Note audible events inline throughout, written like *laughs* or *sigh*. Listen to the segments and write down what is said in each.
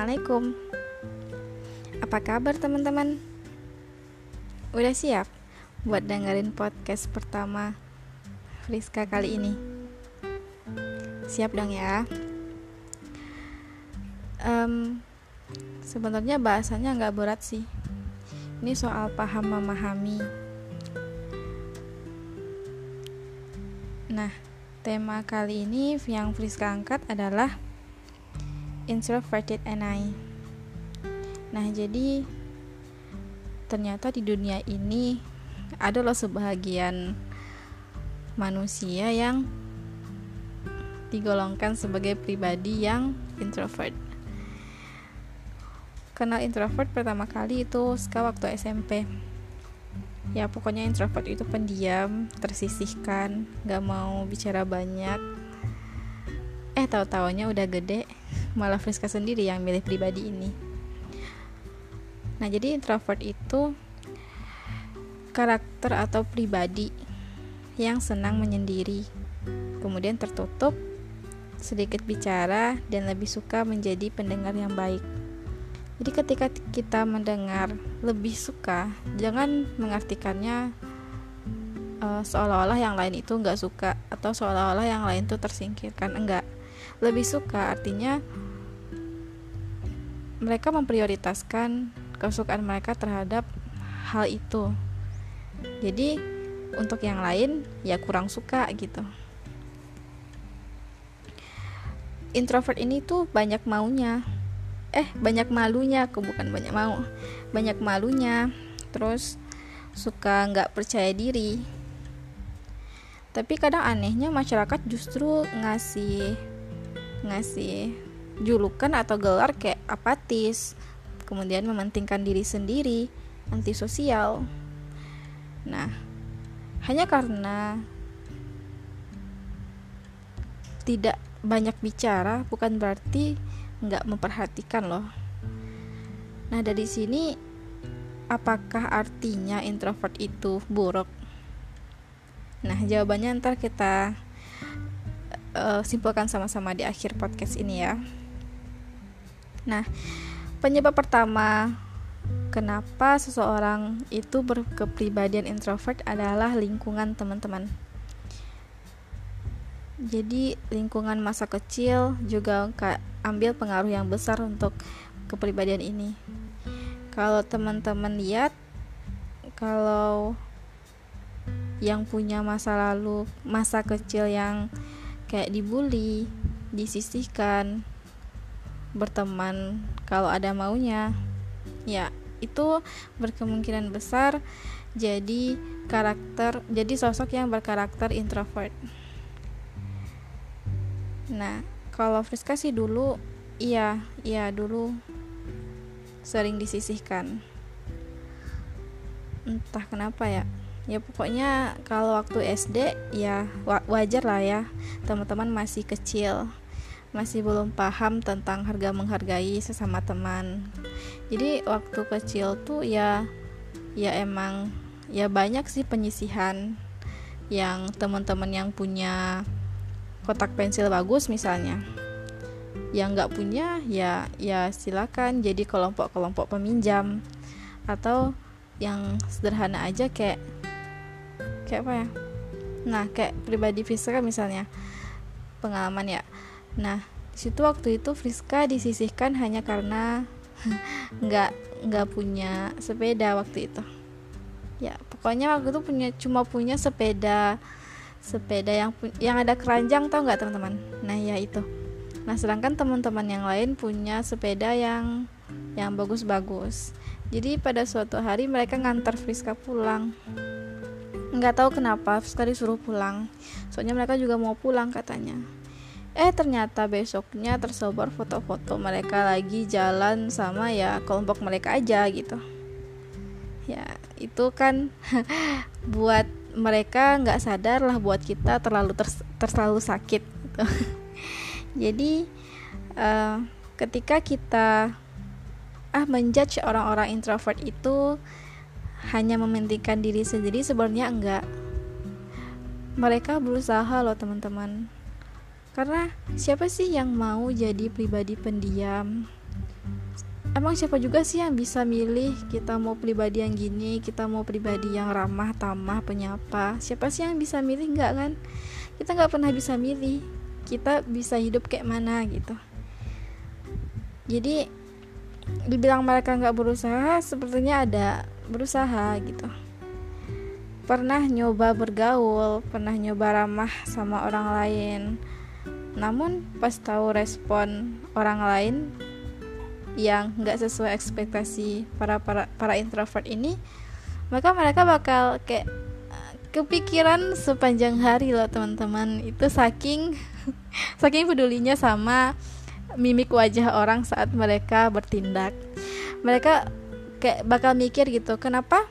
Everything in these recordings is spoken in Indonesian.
Assalamualaikum Apa kabar teman-teman? Udah siap buat dengerin podcast pertama Friska kali ini? Siap dong ya um, Sebenarnya bahasanya nggak berat sih Ini soal paham memahami Nah, tema kali ini yang Friska angkat adalah introverted and I. Nah, jadi ternyata di dunia ini ada loh sebahagian manusia yang digolongkan sebagai pribadi yang introvert. Kenal introvert pertama kali itu sekarang waktu SMP. Ya pokoknya introvert itu pendiam, tersisihkan, gak mau bicara banyak. Eh tahu-taunya udah gede, malah Friska sendiri yang milih pribadi ini. Nah jadi introvert itu karakter atau pribadi yang senang menyendiri kemudian tertutup sedikit bicara dan lebih suka menjadi pendengar yang baik. Jadi ketika kita mendengar lebih suka jangan mengartikannya uh, seolah-olah yang lain itu nggak suka atau seolah-olah yang lain itu tersingkirkan. Enggak lebih suka. Artinya mereka memprioritaskan kesukaan mereka terhadap hal itu. Jadi untuk yang lain ya kurang suka gitu. Introvert ini tuh banyak maunya. Eh banyak malunya aku bukan banyak mau. Banyak malunya terus suka nggak percaya diri. Tapi kadang anehnya masyarakat justru ngasih ngasih julukan atau gelar kayak apatis, kemudian mementingkan diri sendiri, antisosial. Nah, hanya karena tidak banyak bicara bukan berarti nggak memperhatikan loh. Nah, dari sini apakah artinya introvert itu buruk? Nah, jawabannya ntar kita uh, simpulkan sama-sama di akhir podcast ini ya. Nah, penyebab pertama kenapa seseorang itu berkepribadian introvert adalah lingkungan teman-teman. Jadi lingkungan masa kecil juga ambil pengaruh yang besar untuk kepribadian ini. Kalau teman-teman lihat, kalau yang punya masa lalu, masa kecil yang kayak dibully, disisihkan, berteman kalau ada maunya. Ya, itu berkemungkinan besar jadi karakter, jadi sosok yang berkarakter introvert. Nah, kalau Friska sih dulu iya, iya dulu sering disisihkan. Entah kenapa ya ya pokoknya kalau waktu SD ya wajar lah ya. Teman-teman masih kecil masih belum paham tentang harga menghargai sesama teman. Jadi waktu kecil tuh ya ya emang ya banyak sih penyisihan yang teman-teman yang punya kotak pensil bagus misalnya. Yang nggak punya ya ya silakan jadi kelompok-kelompok peminjam. Atau yang sederhana aja kayak kayak apa ya? Nah kayak pribadi Friska misalnya. Pengalaman ya. Nah situ waktu itu Friska disisihkan hanya karena *laughs* nggak nggak punya sepeda waktu itu. Ya pokoknya waktu itu punya cuma punya sepeda sepeda yang yang ada keranjang tau nggak teman-teman? Nah ya itu. Nah sedangkan teman-teman yang lain punya sepeda yang yang bagus-bagus. Jadi pada suatu hari mereka ngantar Friska pulang nggak tahu kenapa sekali suruh pulang. Soalnya mereka juga mau pulang katanya. Eh ternyata besoknya tersebar foto-foto mereka lagi jalan sama ya kelompok mereka aja gitu. Ya itu kan *laughs* buat mereka nggak sadar lah buat kita terlalu ter, terlalu sakit gitu. *laughs* Jadi uh, ketika kita ah menjudge orang-orang introvert itu hanya mementingkan diri sendiri sebenarnya enggak. Mereka berusaha loh teman-teman. Karena siapa sih yang mau jadi pribadi pendiam? Emang siapa juga sih yang bisa milih kita mau pribadi yang gini kita mau pribadi yang ramah tamah penyapa. Siapa sih yang bisa milih? Nggak kan? Kita nggak pernah bisa milih. Kita bisa hidup kayak mana gitu. Jadi dibilang mereka nggak berusaha sepertinya ada berusaha gitu. Pernah nyoba bergaul pernah nyoba ramah sama orang lain. Namun pas tahu respon orang lain yang nggak sesuai ekspektasi para para para introvert ini maka mereka bakal kayak kepikiran sepanjang hari loh teman-teman. Itu saking *laughs* saking pedulinya sama mimik wajah orang saat mereka bertindak. Mereka kayak bakal mikir gitu kenapa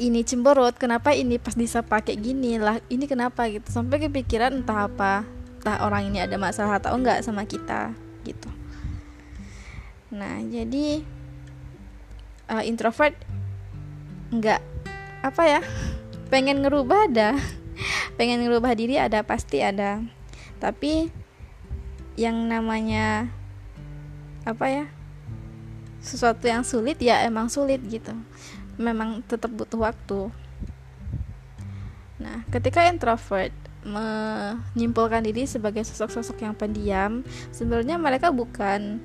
ini cemberut? Kenapa ini pas disapa kayak gini? Lah ini kenapa? Gitu. Sampai kepikiran entah apa entah orang ini ada masalah atau enggak sama kita gitu. Nah jadi uh, introvert nggak apa ya pengen ngerubah ada *laughs* pengen ngerubah diri ada pasti ada. Tapi yang namanya apa ya sesuatu yang sulit ya emang sulit gitu. Memang tetap butuh waktu. Nah ketika introvert menyimpulkan diri sebagai sosok-sosok yang pendiam sebenarnya mereka bukan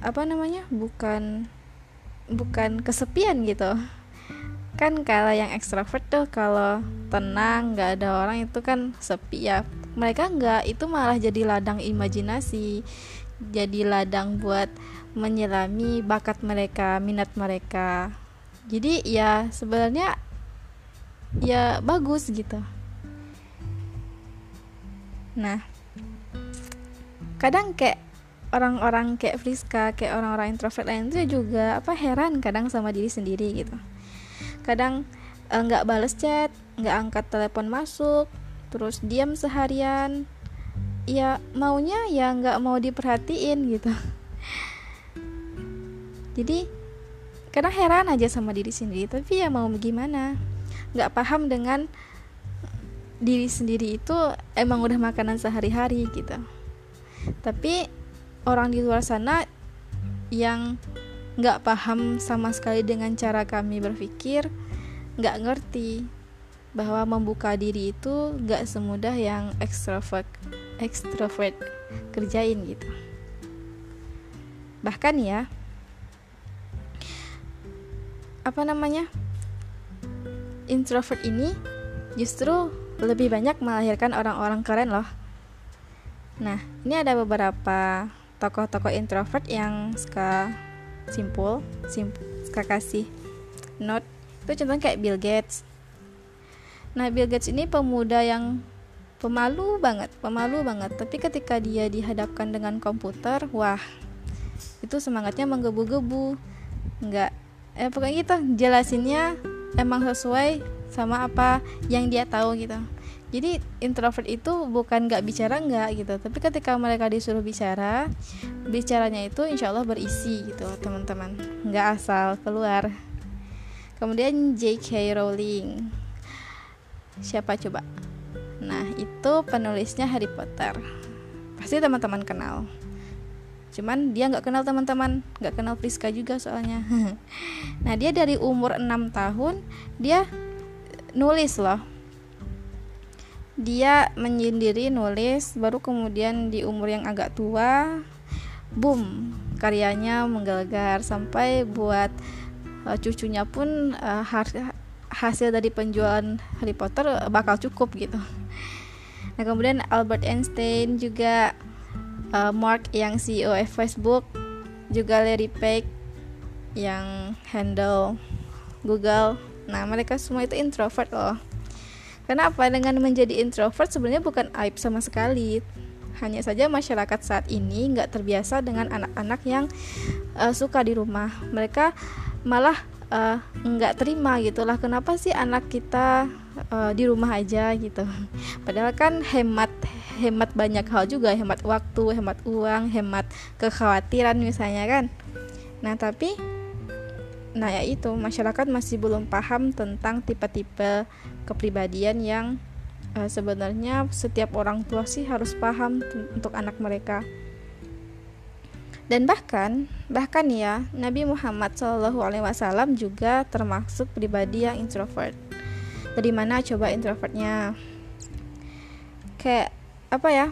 apa namanya bukan bukan kesepian gitu. Kan kalau yang ekstrovert tuh kalau tenang nggak ada orang itu kan sepi ya. Mereka nggak itu malah jadi ladang imajinasi jadi ladang buat menyelami bakat mereka minat mereka. Jadi ya sebenarnya ya bagus gitu. Nah kadang kayak orang-orang kayak Friska kayak orang-orang introvert lain itu juga apa heran kadang sama diri sendiri gitu. Kadang eh, nggak uh, bales chat nggak angkat telepon masuk terus diam seharian ya maunya ya nggak mau diperhatiin gitu. Jadi kadang heran aja sama diri sendiri tapi ya mau gimana? Nggak paham dengan diri sendiri itu emang udah makanan sehari-hari gitu. Tapi orang di luar sana yang nggak paham sama sekali dengan cara kami berpikir nggak ngerti bahwa membuka diri itu nggak semudah yang ekstrovert ekstrovert kerjain gitu. Bahkan ya apa namanya introvert ini justru lebih banyak melahirkan orang-orang keren loh. Nah ini ada beberapa tokoh-tokoh introvert yang suka simpul, simpul suka kasih note. Itu contohnya kayak Bill Gates. Nah Bill Gates ini pemuda yang pemalu banget pemalu banget. Tapi ketika dia dihadapkan dengan komputer wah itu semangatnya menggebu-gebu. Nggak eh pokoknya gitu jelasinnya emang sesuai sama apa yang dia tahu gitu. Jadi introvert itu bukan nggak bicara nggak gitu. Tapi ketika mereka disuruh bicara bicaranya itu insya Allah berisi gitu teman-teman. Nggak asal keluar. Kemudian J.K. Rowling. Siapa coba nah itu penulisnya Harry Potter. Pasti teman-teman kenal. Cuman dia nggak kenal teman-teman. Nggak kenal Priska juga soalnya. *laughs* Nah dia dari umur 6 tahun dia nulis loh. Dia menyendiri nulis baru kemudian di umur yang agak tua boom karyanya menggelegar sampai buat uh, cucunya pun uh, hasil dari penjualan Harry Potter bakal cukup gitu nah kemudian Albert Einstein juga uh, Mark yang CEO Facebook juga Larry Page yang handle Google nah mereka semua itu introvert loh Kenapa? Dengan menjadi introvert sebenarnya bukan aib sama sekali. Hanya saja masyarakat saat ini nggak terbiasa dengan anak-anak yang uh, suka di rumah. Mereka malah uh, nggak terima gitulah. Kenapa sih anak kita uh, di rumah aja gitu? Padahal kan hemat hemat banyak hal juga, hemat waktu, hemat uang, hemat kekhawatiran misalnya kan. Nah tapi Nah, ya itu masyarakat masih belum paham tentang tipe-tipe kepribadian yang uh, sebenarnya setiap orang tua sih harus paham untuk anak mereka. dan bahkan bahkan ya Nabi Muhammad SAW juga termasuk pribadi yang introvert dari mana coba introvertnya. Kayak apa ya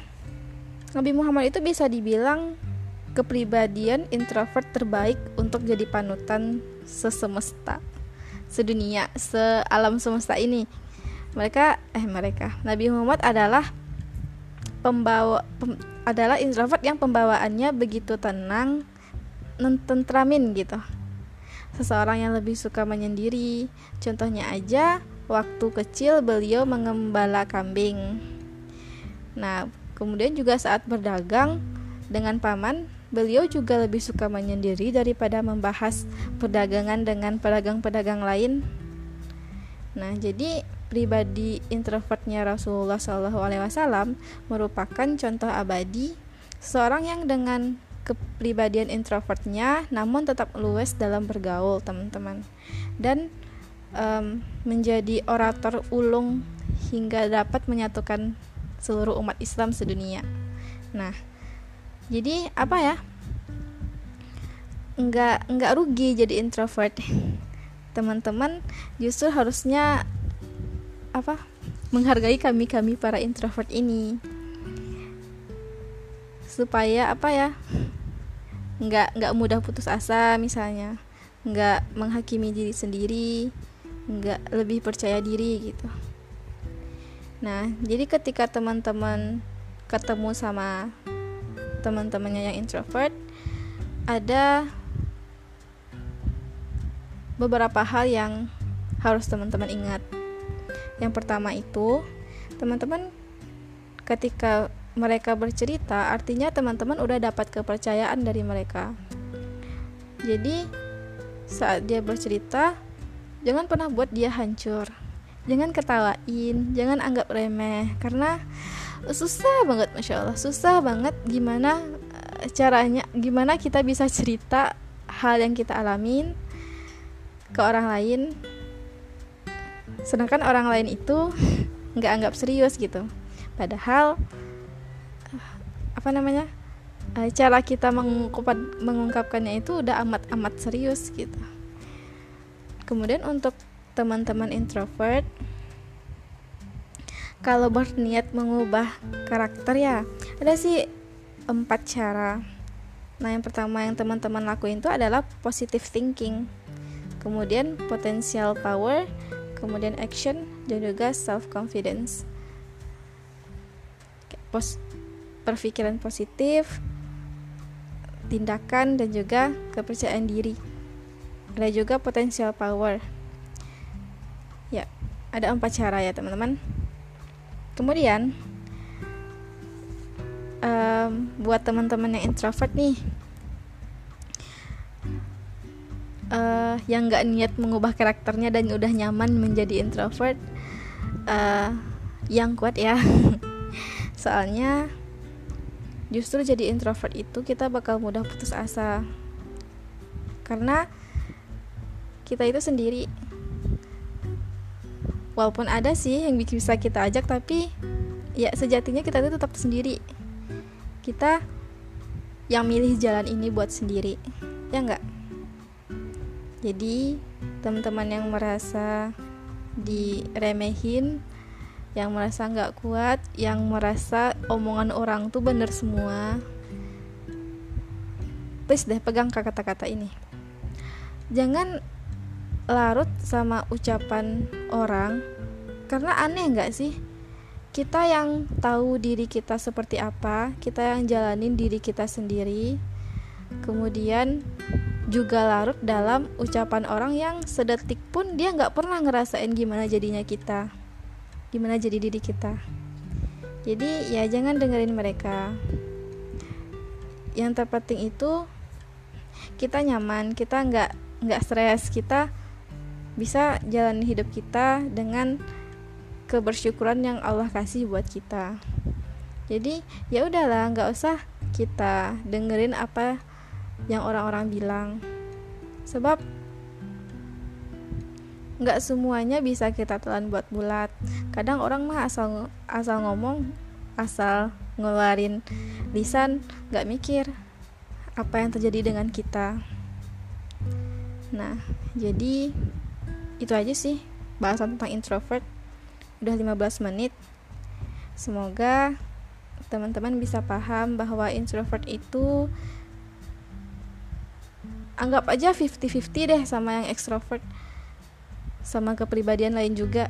Nabi Muhammad itu bisa dibilang kepribadian introvert terbaik untuk jadi panutan sesemesta sedunia sealam semesta ini. Mereka eh mereka. Nabi Muhammad adalah pembawa pem, adalah introvert yang pembawaannya begitu tenang tentramin gitu. Seseorang yang lebih suka menyendiri contohnya aja waktu kecil beliau mengembala kambing. Nah kemudian juga saat berdagang dengan paman beliau juga lebih suka menyendiri daripada membahas perdagangan dengan pedagang-pedagang lain. Nah jadi pribadi introvertnya Rasulullah Shallallahu Alaihi Wasallam merupakan contoh abadi seorang yang dengan kepribadian introvertnya namun tetap luwes dalam bergaul teman-teman. Dan um, menjadi orator ulung hingga dapat menyatukan seluruh umat Islam sedunia. Nah, jadi apa ya? Enggak enggak rugi jadi introvert. Teman-teman justru harusnya apa menghargai kami kami para introvert ini supaya apa ya nggak nggak mudah putus asa misalnya nggak menghakimi diri sendiri nggak lebih percaya diri gitu nah jadi ketika teman-teman ketemu sama teman-temannya yang introvert ada beberapa hal yang harus teman-teman ingat yang pertama itu, teman-teman ketika mereka bercerita, artinya teman-teman udah dapat kepercayaan dari mereka. Jadi, saat dia bercerita, jangan pernah buat dia hancur. Jangan ketawain, jangan anggap remeh. Karena susah banget masya Allah. Susah banget gimana eh, caranya gimana kita bisa cerita hal yang kita alamin ke orang lain. Sedangkan orang lain itu *laughs* nggak anggap serius gitu. Padahal apa namanya eh, cara kita mengungkap, mengungkapkannya itu udah amat amat serius gitu kemudian untuk teman-teman introvert kalau berniat mengubah karakter ya ada sih empat cara. Nah yang pertama yang teman-teman lakuin itu adalah positive thinking. Kemudian potential power kemudian action dan juga self confidence Pos perpikiran positif tindakan dan juga kepercayaan diri ada juga potensial power. Ya ada empat cara ya teman-teman. Kemudian um, buat teman-teman yang introvert nih uh, yang nggak niat mengubah karakternya dan udah nyaman menjadi introvert uh, yang kuat ya. *laughs* Soalnya justru jadi introvert itu kita bakal mudah putus asa. Karena kita itu sendiri. Walaupun ada sih yang bisa kita ajak tapi ya sejatinya kita itu tetap sendiri. Kita yang milih jalan ini buat sendiri ya enggak jadi teman-teman yang merasa diremehin yang merasa nggak kuat yang merasa omongan orang tuh bener semua please deh pegang kata-kata ini. Jangan larut sama ucapan orang karena aneh nggak sih? Kita yang tahu diri kita seperti apa kita yang jalanin diri kita sendiri kemudian juga larut dalam ucapan orang yang sedetik pun dia nggak pernah ngerasain gimana jadinya kita gimana jadi diri kita. Jadi ya jangan dengerin mereka. Yang terpenting itu kita nyaman kita nggak nggak stres kita bisa jalan hidup kita dengan kebersyukuran yang Allah kasih buat kita. Jadi ya udahlah nggak usah kita dengerin apa yang orang-orang bilang. Sebab nggak semuanya bisa kita telan buat bulat. Kadang orang mah asal asal ngomong asal ngeluarin lisan nggak mikir apa yang terjadi dengan kita. Nah jadi itu aja sih bahasan tentang introvert. Udah 15 menit. Semoga teman-teman bisa paham bahwa introvert itu anggap aja 50-50 deh sama yang extrovert sama kepribadian lain juga.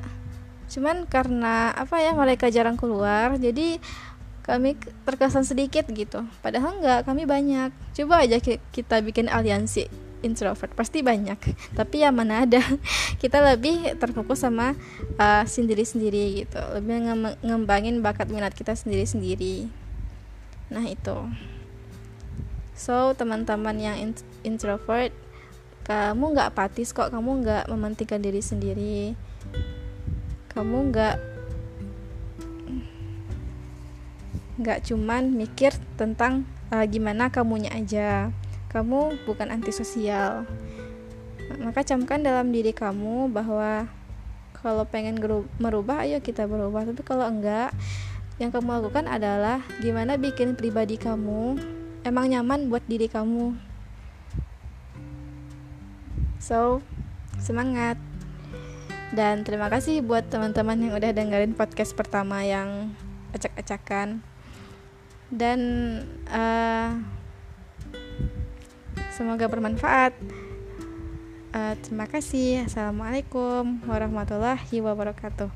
Cuman karena apa ya mereka jarang keluar jadi kami terkesan sedikit gitu. Padahal enggak kami banyak. Coba aja kita bikin aliansi introvert. Pasti banyak tapi ya mana ada. *laughs* Kita lebih terfokus sama uh, sendiri-sendiri gitu. Lebih ngembangin bakat minat kita sendiri-sendiri. Nah itu. So teman-teman yang introvert kamu nggak apatis kok. Kamu nggak mementingkan diri sendiri. Kamu nggak nggak cuman mikir tentang uh, gimana kamunya aja kamu bukan antisosial. Maka camkan dalam diri kamu bahwa kalau pengen merubah ayo kita berubah. Tapi kalau enggak yang kamu lakukan adalah gimana bikin pribadi kamu emang nyaman buat diri kamu. So semangat. Dan terima kasih buat teman-teman yang udah dengerin podcast pertama yang acak-acakan. Dan uh, Semoga bermanfaat. Uh, terima kasih. Assalamualaikum warahmatullahi wabarakatuh.